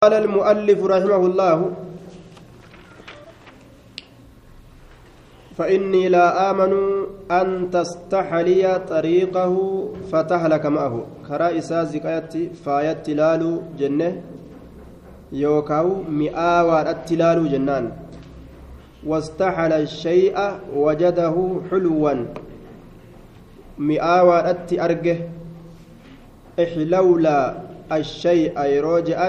قال المؤلف رحمه الله فإني لا آمن أن تستحلي طريقه فتهلك معه. كرا إساء زكايتي فايت تلالو جنة يوكاو مئاوى التلالو جنان. واستحل الشيء وجده حلوا. مئاوى التي أرجه إحلولا الشيء يروجئا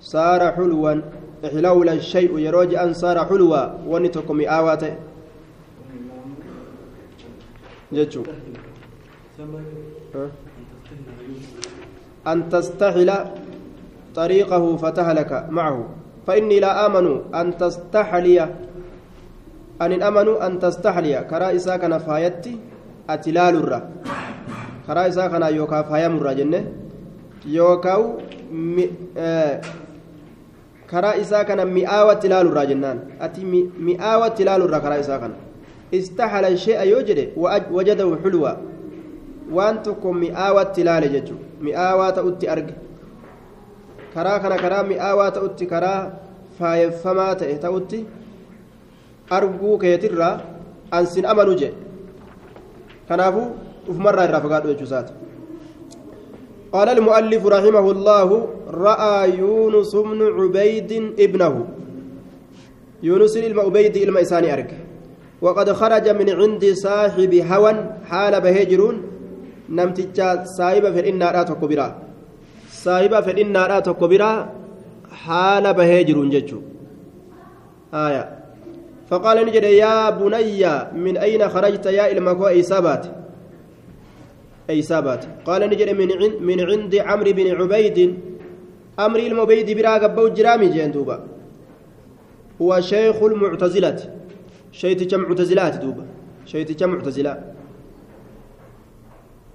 صار حلوا إحلولا الشيء يروجئا صار حلوا ونتكم مئاوى جتشو أن تستحل طريقه فتهلك معه فإني لا آمن أن تستحلي أن أمنوا أن تستحلي كرا إسا كان فايتي أتلال الرّ كرا إسا كان يوكا فايم الرّ جنة إسا كان مئاوة تلال الرّ جنان أتي مئاوة تلال الرّ كرا إسا كان استحل الشيء يوجد وجده حلوا waan tokko mi'aawatti ilaale jechuudha mi'aawaa ta'utti arge karaa kana karaa mi'aawaa ta'utti karaa faayeffamaa ta'e ta'utti arguu keetirraa ansin amanu jedhe kanaafuu ufumarraa irraa fagaadhu jechuusaati قال المؤلف رحمه الله رأى يونس بن عبيد ابنه. يونس إلما عبيد إلما أرك. وقد خرج من عند صاحب هوى حال بهجرون. saahiba fedhinnaadhaa tokko biraa saahiba fedhinnaadhaa tokko biraa haala bahee jiruun jechuu aya فقال نجد يا بني من أين خرجت يا إلمكو أي سابات أي سابات. قال نجد من عند من عند عمرو بن عبيد. أمر المبيد برا قبو جرامي جندوبا هو شيخ المعتزلة. شيخ معتزلات دوبا. شيخ معتزلات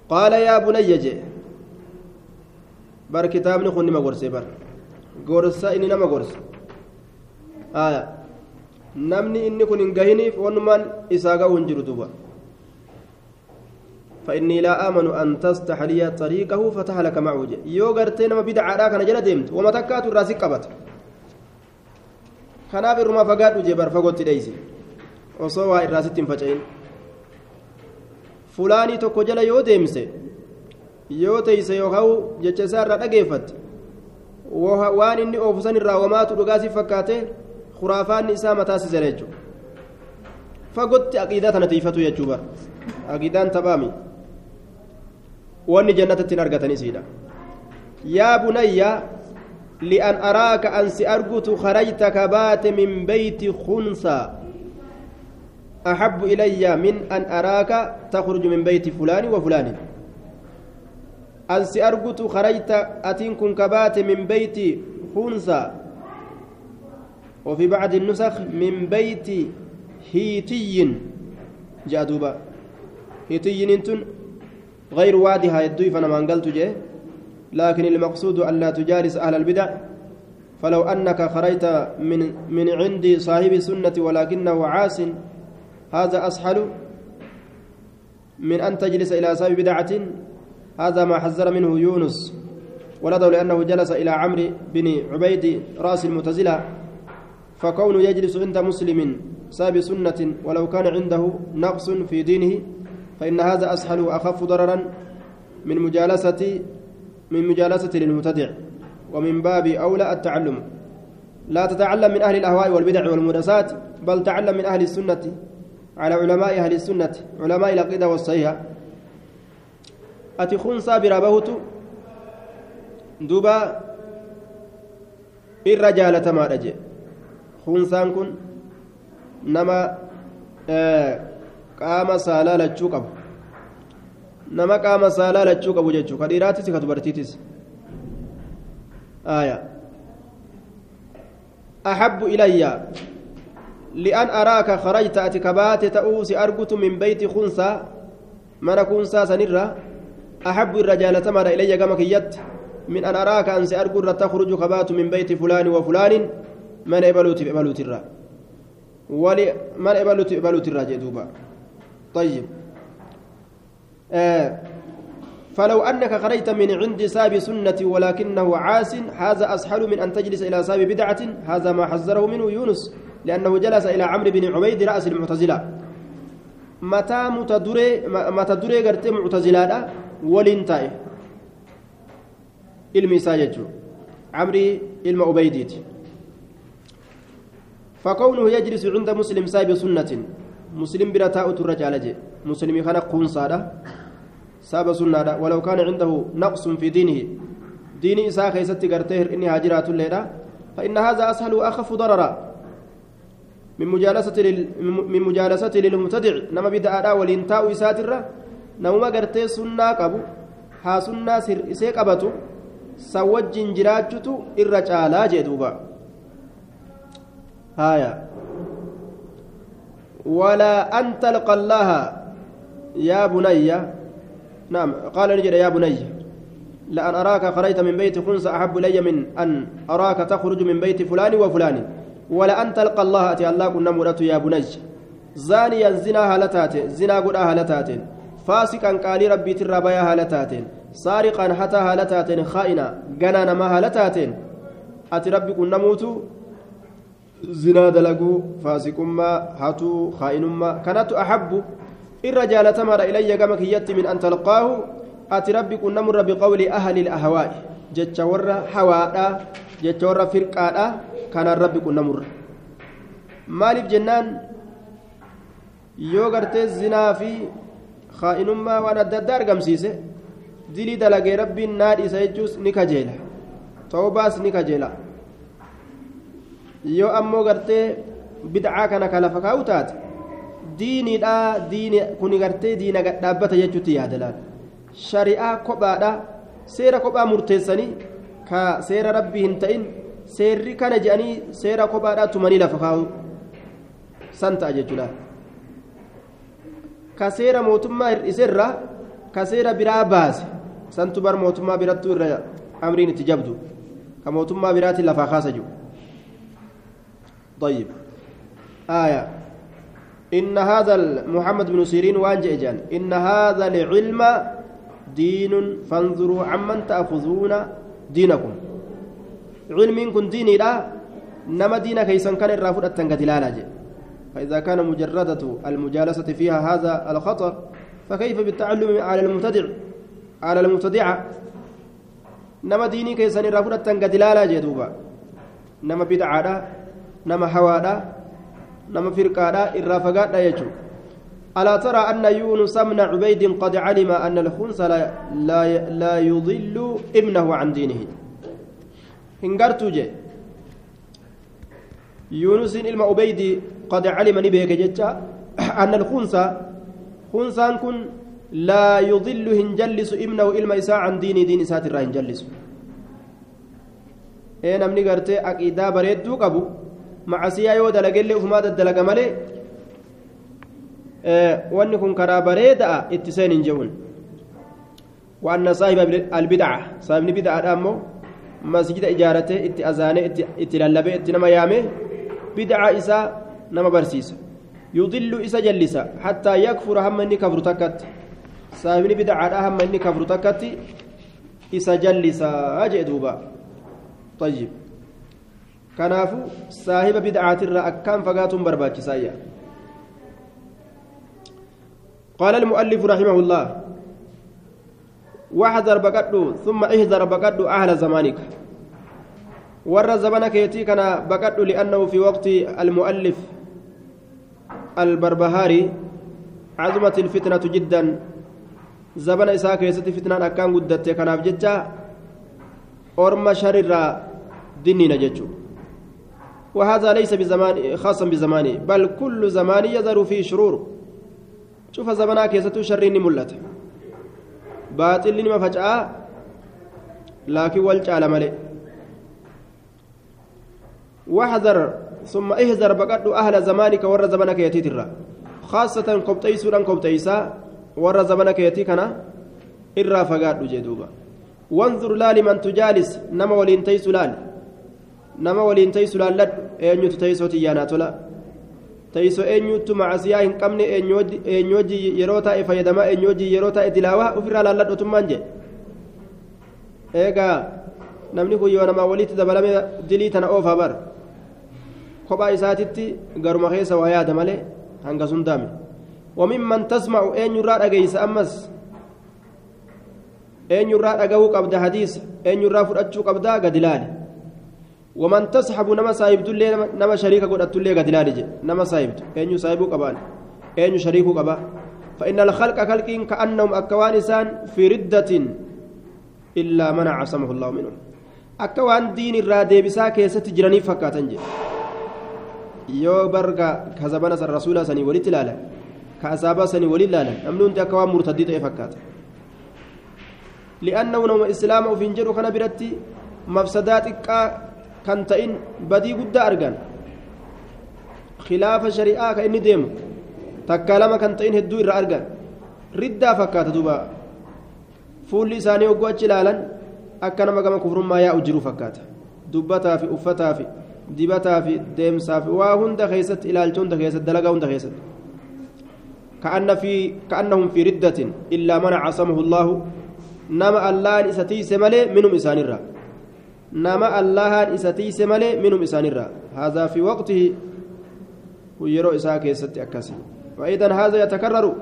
قال يا بني جي. بر كتابني خوني ما غرسي بر. غرسا إني نما غرس آية. نمني إني كن إنجهني ونمان إساقا ونجر دوبا. فإني لا آمن أن تستحلي طريقه فتهلك معه يو غرتي نما بدع عراك نجل ديمت وما تكات الراسي قبت fagaadhu jee bar fagootti dheeyse osoo waa irraa sitti hin faca'in fulaanii tokko jala yoo teeyse yookaan jecha isaa irraa dhageeffatte waan inni oofusan irraa wamaatu dhugaasii fakkaate khuraafaanni isaa mataa si jala jechuudha fagotti aqiidaa tana tiifatu jechuu bara aqiidaan taphaami wanni jannatatti hin argatanisiidha yaa bunayya li'an araaka ansi argutu kharajta kabaate min beyti khunsaa أحب إلي من أن أراك تخرج من بيت فلان وفلان أنسي أرجت خرجت أتنكن كبات من بيت خنسى وفي بعض النسخ من بيت هيتي جادوبا هيتي انتن غير وادها يدوي فانا ما انقلت جيه. لكن المقصود أن لا تجالس أهل البدع. فلو أنك خرجت من من عند صاحب السنة ولكنه عاصٍ هذا أسهل من أن تجلس إلى سبب بدعة. هذا ما حذر منه يونس. ولده لأنه جلس إلى عمرو بن عبيد رأس المعتزلة. فكون يجلس عند مسلم ساب سنة ولو كان عنده نقص في دينه فإن هذا أسهل وأخف ضررا من مجالسة من مجالسة للمبتدع ومن باب أولى التعلم. لا تتعلم من أهل الأهواء والبدع والمدسات بل تعلم من أهل السنة على علماء أهل السنة علماء العقيدة والصحيحة. أتي خنصا برابهت دوبا الرجال تما رجع. خنصان كن نما آه قام سالا لچو قبو نما قام سالا لچو قبو جچو كديراتيس كدبرتيتيس آية أحب إليّ لأن أراك خرجت أتكبات تؤوس أرجت من بيت خنسا من خنسا سنرة أحب الرجال تمر إلي كما كيت من أن أراك أنس أرجو تخرج كبات من بيت فلان وفلان من إبلوت إبلوت الرا ولي من إبلوت إبلوت الرا جدوبا طيب فلو أنك خرجت من عند ساب سنة ولكنه عاس هذا أسهل من أن تجلس إلى ساب بدعة هذا ما حذره منه يونس لأنه جلس إلى عمرو بن عبيد رأس المعتزلة. متى متدري متى دري قرت معتزلة isaa jechuun camrii ilma ubeydiiti فكونه يجلس عند مسلم سايب سنة مسلم تاؤت الرجال مسلم كان قون صادة ساب سنة ولو كان عنده نقص في دينه دين إساء خيست قرتهر إني هاجرات الليلة فإن هذا أسهل وأخف ضررا. من مجالسة لل... من مجالسة للمبتدع. نما بدأ ولينتاء إساتر نوما قرتي سنة قبو ها سنة سر إسي قبتو irra caalaa jee duuba haya ولا أن تلقى الله يا بني نعم قال نجد يا بني لأن أراك خرجت من بيت خنس أحب إلي من أن أراك تخرج من بيت فلان وفلان ولا أن تلقى الله أتي الله كنا يا بني. زانيا زنا هالتات زنا قد هالتات فاسقا قال ربي تربيا هالتات haala taateen khaa'ina ganaa namaa haala taateen ati rabbi kun namuutu zinaa dalaguu faasiqummaa hatuu khaa'inummaa kanatu ahabbu irra jaalatamaadha ilayya gama kiyyatti min an talqaahu ati rabbi kun namurra biqawli ahli ahawaa'i jecha warra hawaadha jecha warra firqaadha kanaan rabbi kun namurra maaliif jennaan yoo gartee zinaa fi khaa'inummaa waan adda addaa argamsiise dilii dalagee rabbiin naadhiisa jechuus ni kajeela toobaas ni kajeela yoo ammoo gartee bid'aa kana ka lafa kaa'u taate diiniidhaa diini kuni gartee diina dhaabbata jechuutti yaada laal shari'aa kophaadha seera kophaa murteessanii ka seera rabbii hin ta'in seerri kana je'anii seera kophaadhaa tumanii lafa kaa'u san ta'a jechuudha ka seera mootummaa hir'iserra ka seera biraa baase santu bar mootummaa birattuu irra amriin itti jabdu ka mootummaa biraatiin lafaa kaasa jiru طيب آية إن هذا محمد بن سيرين وانجا إجان إن هذا العلم دين فانظروا عمن تأخذون دينكم. علم كن ديني لا نما دين كيسان كان الرافد التنقتلالا فإذا كان مجردة المجالسة فيها هذا الخطر فكيف بالتعلم على المبتدع؟ على المبتدعة نما ديني كيسان الرافد التنقتلالا جدوبا نما بدعة نما حوادا نما فرقادا الرافقادا يجو ألا ترى أن يونس بن عبيد قد علم أن الخنث لا, لا, لا يضل ابنه عن دينه هنقرتو جي يونس إلما عبيد قد علم نبيك جتا أن الخنثى خنثى كن لا يضل هنجلس ابنه إلما إساء عن ديني دين إساء الرا هنجلس ee namni gartee aqiidaa bareedduu macasiyaa yoo dalagellee ufumaa daddalaga malee wanni kun karaa bareeda'a itti seen hin jehuun وأن صاحب البدعة صاحب البدعة أمو مسجد إجارته إتي أزانه إتي للبي إتي نما يامه بدعة إسا نما برسيس. يضل إسا جلسا حتى يكفر هم إني كفر تكت. صاحب البدعة هم إني كفر تكت إسا جلسا أجئ دوبا. طيب. بدعة الرا أكام فقاتم برباكي سايا قال المؤلف رحمه الله واحذر بقدو ثم احذر بقدو أهل زمانك ور زمانك يتي كان بقدو لأنه في وقت المؤلف البربهاري عظمت الفتنة جدا زمن إساك يستي فتنة أكان قدت كان أبججا أرم شر ديننا ججو وهذا ليس بزمان خاصا بزمانه بل كل زمان يظهر فيه شرور. شوف زمانك يستو شرين baaxilli nima faca'aa laakiin wal caala malee waxdar ثم اهذر بقدو أهل زمانك ور زمانك يتيترا خاصة كبتيسورا كبتيسا ور زمانك يتيكنا إرا فقاد جدوبا وانظر لا لمن تجالس نما ولين تيسو لال. ولين تيسو لال لد أين تيسو تيانا تولا teeyso eenyuuttu macasiyaa hin qabne eenyooji yeroo taa'e fayyadamaa eenyooji yeroo taa'e dilaawaa ofirraa laalladhotummaan jedhe eegaa namni kun yoo namaa walitti dabalame dilii tana oofaa bar kophaa isaatitti garuma keessa waa yaada malee hanga sun daame وممن تسمع أين يرى أجيس أمس أين يرى أجو قبض حديث أين يرى فرأتشو ومن تصحب نما صاحبت اللي نما شريك قد اللي قد لالي نما صاحبت أين يصاحبو قبان أين يشريكو قبا فإن الخلق خلق كأنهم أكوان إنسان في ردة إلا من عصمه الله منهم أكوان دين الرادي بسا كيست جراني فكاتنج walitti ilaalan ka asaabaa sanii waliin ilaalan namni hundi akka waan murtaddii ta'e fakkaata li'annahu nama islaama ufiin jedhu kana biratti mafsadaa xiqqaa kan ta'in badii guddaa argan khilaafa shari'aa ka inni deemu takkaa lama kan ta'in hedduu irraa argan riddaa fakkaata duuba fuulli isaanii hogguu achi ilaalan akka nama gama kufrummaa yaa'u jiru fakkaata dubbataa fi uffataa fi dibataa fi deemsaa fi waa hunda keessatti ilaalcha hunda keessatti dalagaa hunda keessatti كأن في كأنهم في ردة إلا من عصمه الله نما الله إساتي سملي منهم إسان نما الله إساتي سملي منهم إسان الرا هذا في وقته ويرو إساك يستي أكاسي وإذا هذا يتكرر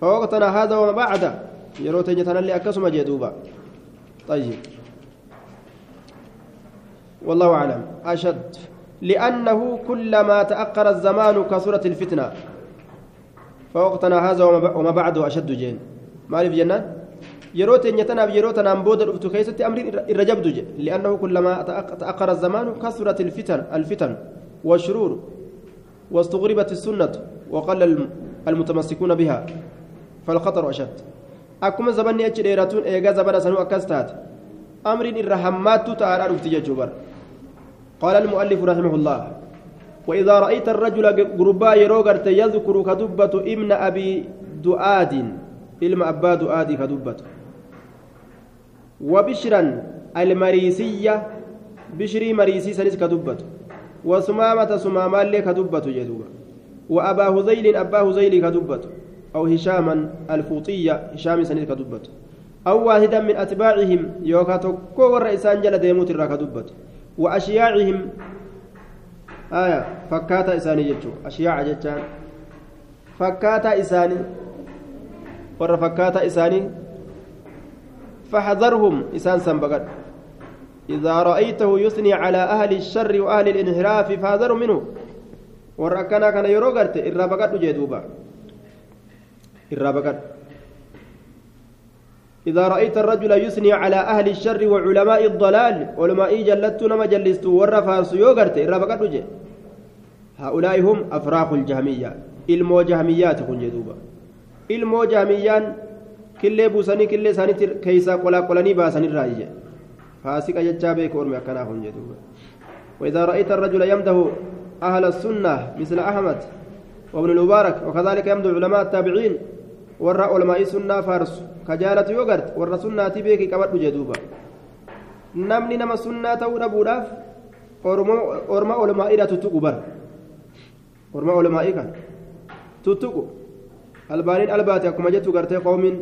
فوقتنا هذا وما بعد يرو تنجتنا اللي أكاسما جدوبا طيب والله أعلم أشد لأنه كلما تأخر الزمان كثرت الفتنة فوقتنا هذا وما بعده أشد جين مالف جنان yeroo teenyatanaaf yeroo tanaan booda dhuftu keessatti amriin irra jabdu jedhe li'annahu kullamaa ta'aqqara الفتن الفتن والشرور واستغربت السنة وقل المتمسكون بها فالخطر أشد أكما زبني أجل إيراتون إيغا زبنا سنو أكستات أمر الرحمات تعالى رفتي جبر قال المؤلف رحمه الله وإذا رأيت الرجل قربا يروغرت يذكر كدبة ابن أبي دؤاد إلما أبا دؤاد كدبة وبشرا المريسية بشري مريسي سنس كدبة وسمامة سماما لي كدبة جدوبة وأبا هذيل أبا هذيل كدبة أو هشاما الفوطية هشام سنس كدبة أو واحدا من أتباعهم يوكا تكو الرئيسان جل ديموت الراكدبة وأشياعهم آية فكاتا إساني جتشو أشياع جتشان فكاتا إساني ور فكاتا إساني فحذرهم. إسان سنبقت إذا رأيته يثني على أهل الشر وأهل الانحراف فحذروا منه. ور أكنا كان يروغرت. إرابقت جدوبا. إرابقت إذا رأيت الرجل يثني على أهل الشر وعلماء الضلال علماء جلت نما جلست ورفاس يوغرت. جي هؤلاء هم أفراخ الجهمية. إلمو جهميات كن جدوبا. إلمو جهميان كل بوساني كل ساني كيسا قلا قلاني باساني الرأي فاسق أجتشابي كورمي أكنا كن جدوبا وإذا رأيت الرجل يمده أهل السنة مثل أحمد وابن المبارك وكذلك يمده علماء التابعين faarsu ka jaalatu yoo garte warra sunnaatii beekii qabadhu jee duuba namni nama sunnaa ta'uu dhabuudhaaf orma olmaa'iidha tuttuqu bar orma olmaa'ii kan tuttuqu albaaniin albaate akkuma jettu gartee qoomiin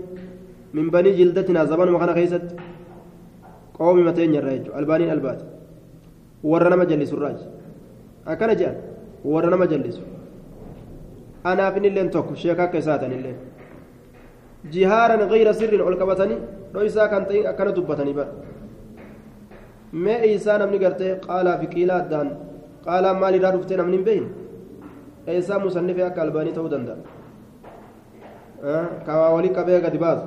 min banii jildatinaa zabanuma kana keessatti qoomi mateenya irraa jechuudha albaaniin albaate warra nama jallisu irraa akkana jedhan warra nama jallisu anaaf inilleen tokko sheeka akka isaatan illee jihaaran gayra sirrin ol qabatanii dhoysaa kan ta'in akkana dubbatanii bara mee isaa namni gartee qaalaa fi qiilaa addaan qaalaa maalirraa dhuftee namni hin beekne eessaa musannifee akka albaanii ta'uu danda'a walii qabee gadi baasu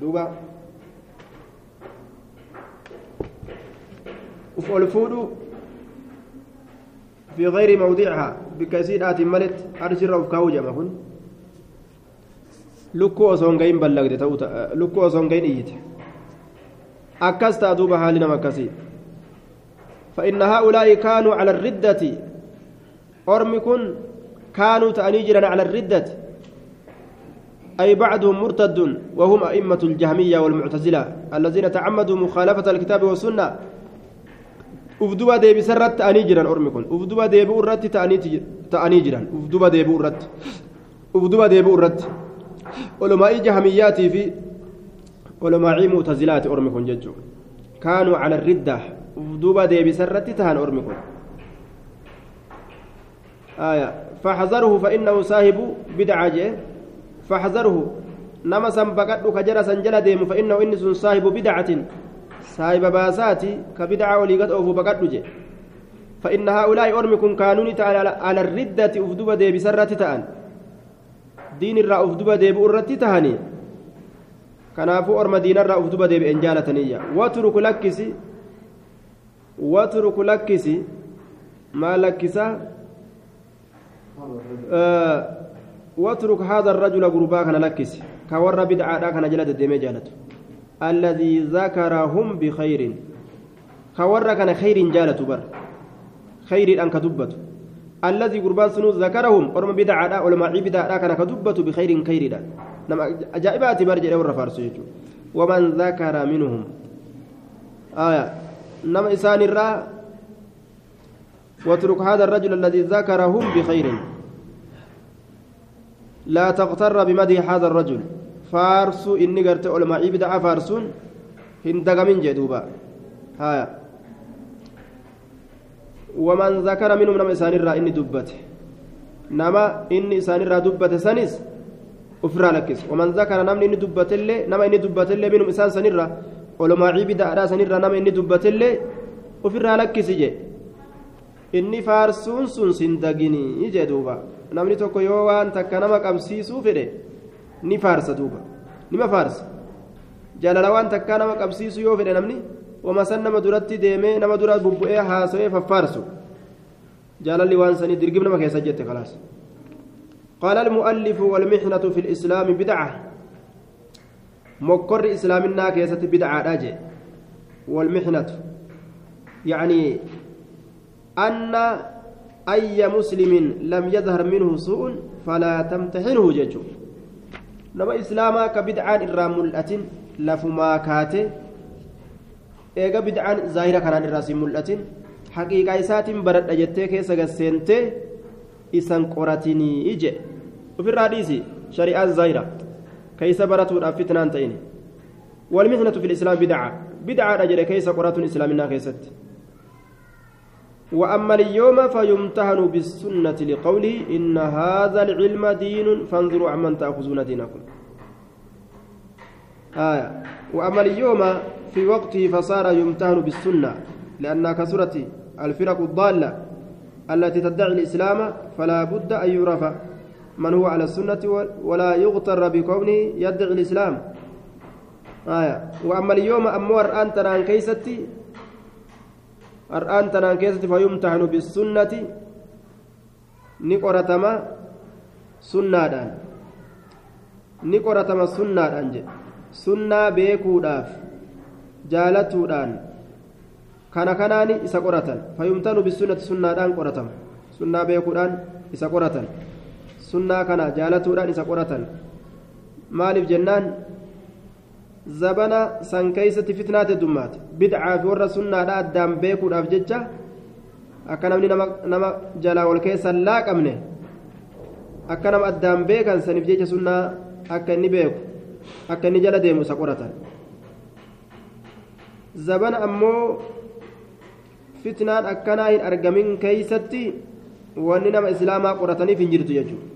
duuba uf ol fuudhu في غير موضعها. بكثير آت ملت. أرجر أو كاو جمع كن لكو أصونغين بلغت توتا. لكو أصونغين إيت. أكست أدوب حالنا مكسي فإن هؤلاء كانوا على الردة. أرمكن كانوا تأنيجرا على الردة. أي بعضهم مرتد وهم أئمة الجهمية والمعتزلة الذين تعمدوا مخالفة الكتاب والسنة. ta'anii jiran ormi kun ufduba deebi'u irratti ta'anii jiran ufduba deebi'u irratti ufduba deebi'u irratti olumaa'ii jahamiyyaatii fi ولماعي معتزلات أرمكم ججو. كانوا على الردة. دوبا دي بسرة تهان أرمكم. آية. فحذره فإنه صاحب بدعة فحذره. نما سنبقت كجرى سنجل ديم فإنه إني صاحب بدعة. صاحب باساتي كبدعة وليقت أوفو بقت فإن هؤلاء أرمكم كانوا تعالى على الردة أفدوبة دي بسرة تهان دين الرا أفدوبة دي بأرة تهاني. kanaafuu orma diinarraa uf duba deebi'een jaalataniyya watruku lakkisi watruku lakkisi maal lakkisa watruk arrajula gurbaa kana lakkisi ka warra bidcaadhaa kana jala deddeemee jaalatu alladii zakarahum bikayrin ka warra kana khayriin jaalatu bar khayriidhaan ka dubbatu الذي قربان سنو ذكرهم ورم بدعة ولما بدعة كان كدبة بخير خير نما أجائبات برجع ورا فارسو ومن ذكر منهم آية نما إسان الرا واترك هذا الرجل الذي ذكرهم بخير لا تغتر بمدح هذا الرجل فارسو إني قرت علماء بدعة فارسون هندق من جدوبا هايا ومن ذكر منهم نما إسان الرا إني دبته نما إني إسان الرا دبته سنس ofirraa lakkis waman zakara namni inni dubbatellee nama inni dubbatellee minum isaan sanirra olumaacii bidaadhaa sanirra nama inni dubbatellee ofirraa lakkisi je inni faarsuun sun sin daginii jee duuba namni tokko yoo waan takka nama qabsiisuu fedhe ni faarsa duuba nima faarsa jaalala waan takkaa nama qabsiisuu yoo fedhe namni wama san nama duratti deemee nama dura bubbu'ee haasawee faffaarsu jaalalli waan sanii dirgim nama keessa jette kalaas قال المؤلف والمحنة في الإسلام بدعة مكر إسلامنا كيسة بدعة راجع والمحنة يعني أن أي مسلم لم يظهر منه سوء فلا تمتحنه ججو نما إسلاما كبدعة إرام ملأة لفما كاته bid'aan zaahira kanaan irraa siin mul'atin haqiiqaa isaatiin baradha jettee keessa gasseentee isan qoratinii ije ofirraa dhiisi shari'aan zaahira keessa baratuudhaaf fitnaan ta'ini والمحنة في الإسلام بدعة بدعة أجل كيس قرات إسلامنا كيست وأما اليوم فيمتهن بالسنة لقوله إن هذا العلم دين فانظروا عمن تأخذون دينكم. آية. وأما اليوم في وقته فصار يمتهن بالسنة لأنها كسرة الفرق الضالة التي تدعي الإسلام فلا بد أن يعرف من هو على السنة ولا يغتر بكونه يدعي الإسلام. آية. وأما اليوم أمو أرآن تنان كيستي أرآن تنان كيستي فيمتحن بالسنة نقرتما سنة نقرتما سنة أنجي سنة بيكوداف jaalatuudhaan kana kanaani isa qoratan fayyumtanu bisunnati sunnaadhaan qoratama sunnaa beekuudhaan isa qoratan sunnaa kana jaalatuudhaan isa qoratan maaliif jennaan zabana san keeysatti fitnaate dummaate. Bidaa fi warra sunnaadha addaan beekuudhaaf jecha akka namni nama jalaa wal keessa laaqamne akka nama addaan beekan saniif jecha sunnaa akka inni beeku akka inni jala deemu isa qoratan. Zabana ammoo fitnaan akkanaa hin argamin keeysatti wanni nama islaamaa qorataniif hin jirtu jechuudha.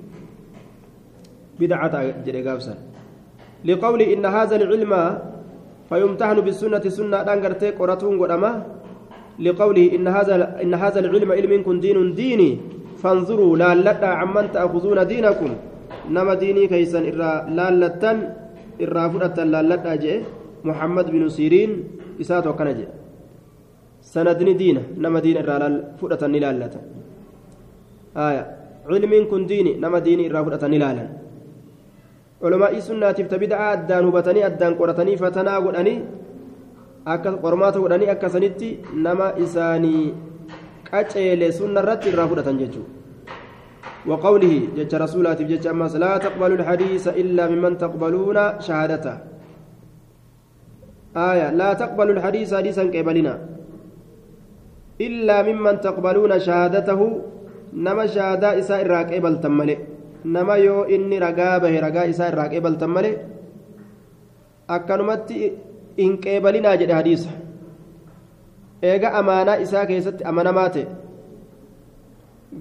Bidaa ta'a jedhe gaafsan. لقول إن هذا العلم فيمتحن بالسنة سنة دانغرتي قراتون قدما. لقوله إن هذا إن هذا العلم علم كن دين ديني فانظروا لا لتا عمن تأخذون دينكم. نما ديني كيسا إرا لا لتن إرا فرة لا لتا محمد بن سيرين إسات وكنجي سندني دينه نما دين إرا فرة لا لتا آية. علم كن ديني نما ديني إرا فرة sunnaatiif ta bid'aa addaan hubatanii addaan qoratanii fatanaa godhanii akka qormaata godhanii akkasanitti nama isaanii qaceele sunna irratti irraa fudhatan وقوله جج رسولات جج أمس لا تقبلوا الحديث إلا ممن تقبلون شهادته آية لا تقبلوا الحديث حديثا قبلنا إلا ممن تقبلون شهادته نما شهادة إساء قبل تملئ nama yoo inni ragaa bahe ragaa isaa irraa qeebaltan malee akkanumatti hin qeebalinaa jedhe hadiisa eega amaanaa isaa keessatti amanamaa ta'e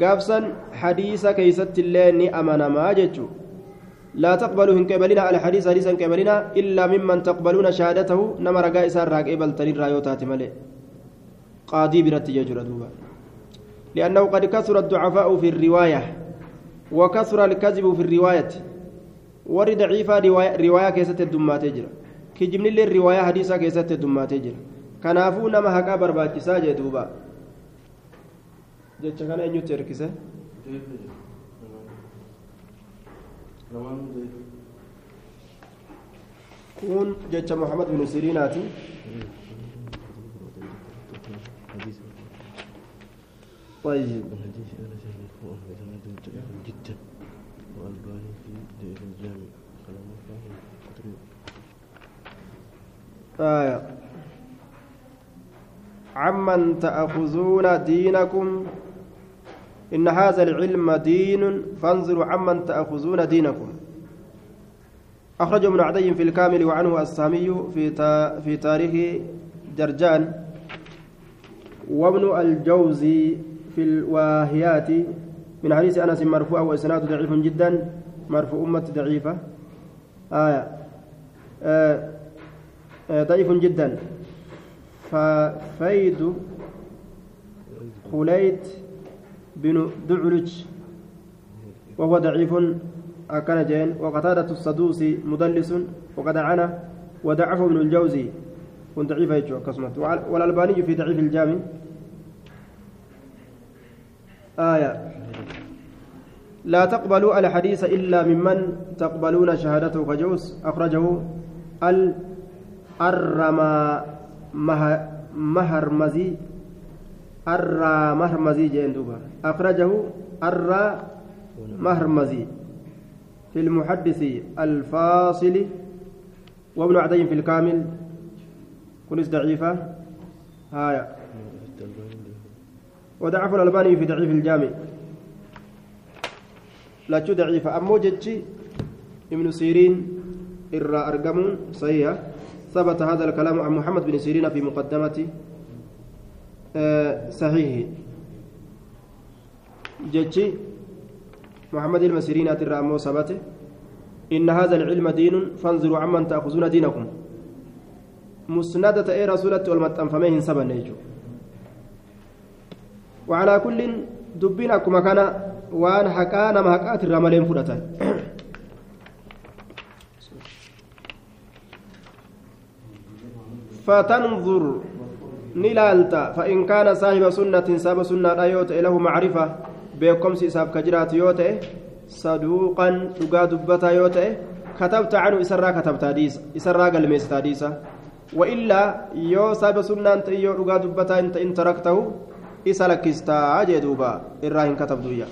gaafsan hadiisa keessatti illee ni amanamaa jechuudha لا تقبلوا إن قبلنا على حديث حديث إن قبلنا إلا ممن تقبلون شهادته نما رجاء سار راقبل تنين رايوتات ملئ قاضي برت يجر دوبا لأنه قد كثر الضعفاء في الرواية وكثر الكذب في الرواية. ورد ضعيفة رواية, رواية كيست الدمات يجرى كجبن لي الرواية حديثة كيست الدمات يجرى كنافو نما هكا برباكسا جدوبا jecha kana eenyutti erkise kun jecha muhammad bin siriinaati طيب جدا وألباني في دائر الجامع كلام آية. عمن تأخذون دينكم؟ إن هذا العلم دين فانظروا عمن تأخذون دينكم. أخرج ابن عدي في الكامل وعنه السامي في في تاريخ جرجان. وابن الجوزي في الواهيات. من حديث أنس مرفوع وإسناد ضعيف جدا. مرفوع أمة ضعيفة. آية. آه آه ضعيف جدا. ففيد خليت بن دعلج. وهو ضعيف. أكن جين. وقتادة السدوسي مدلس. وقد عنا ودعفه ابن الجوزي. كن ضعيف يجوا كسمت. والألباني في ضعيف الجامع. آية. لا تقبلوا الحديث إلا ممن تقبلون شهادته كجوس أخرجه الرما مهرمزي. الرا مهرمزي جندوبا أخرجه الرا مهرمزي. في المحدث الفاصل وابن عدي في الكامل. كنس ضعيفة. هايا وضعف الألباني في ضعيف الجامع. لا ضعيفة أمو جتشي ابن سيرين إرى أرقم صحيح. ثبت هذا الكلام عن محمد بن سيرين في مقدمة صحيح جتشي محمد المسيرين ترى أمو ثبته إن هذا العلم دين فانظروا عمن تأخذون دينكم. مسندة إيه رسولة والمتنفمين سبا نيجو. وعلى كل دبين أكما كان وان حكا نما حكات الرمالين فرطان فتنظر نلالتا فإن كان صاحب سنة ساب سنة يوت له معرفة بكم سيساب كجرات يوت صدوقا تقا دبتا يوت كتبت عنه إسرا كتبت حديث إسرا قلميس حديثا وإلا يو ساب سنة أنت يو تقا دبتا أنت إن تركته إسا لكستا جدوبا إراهن كتب دويا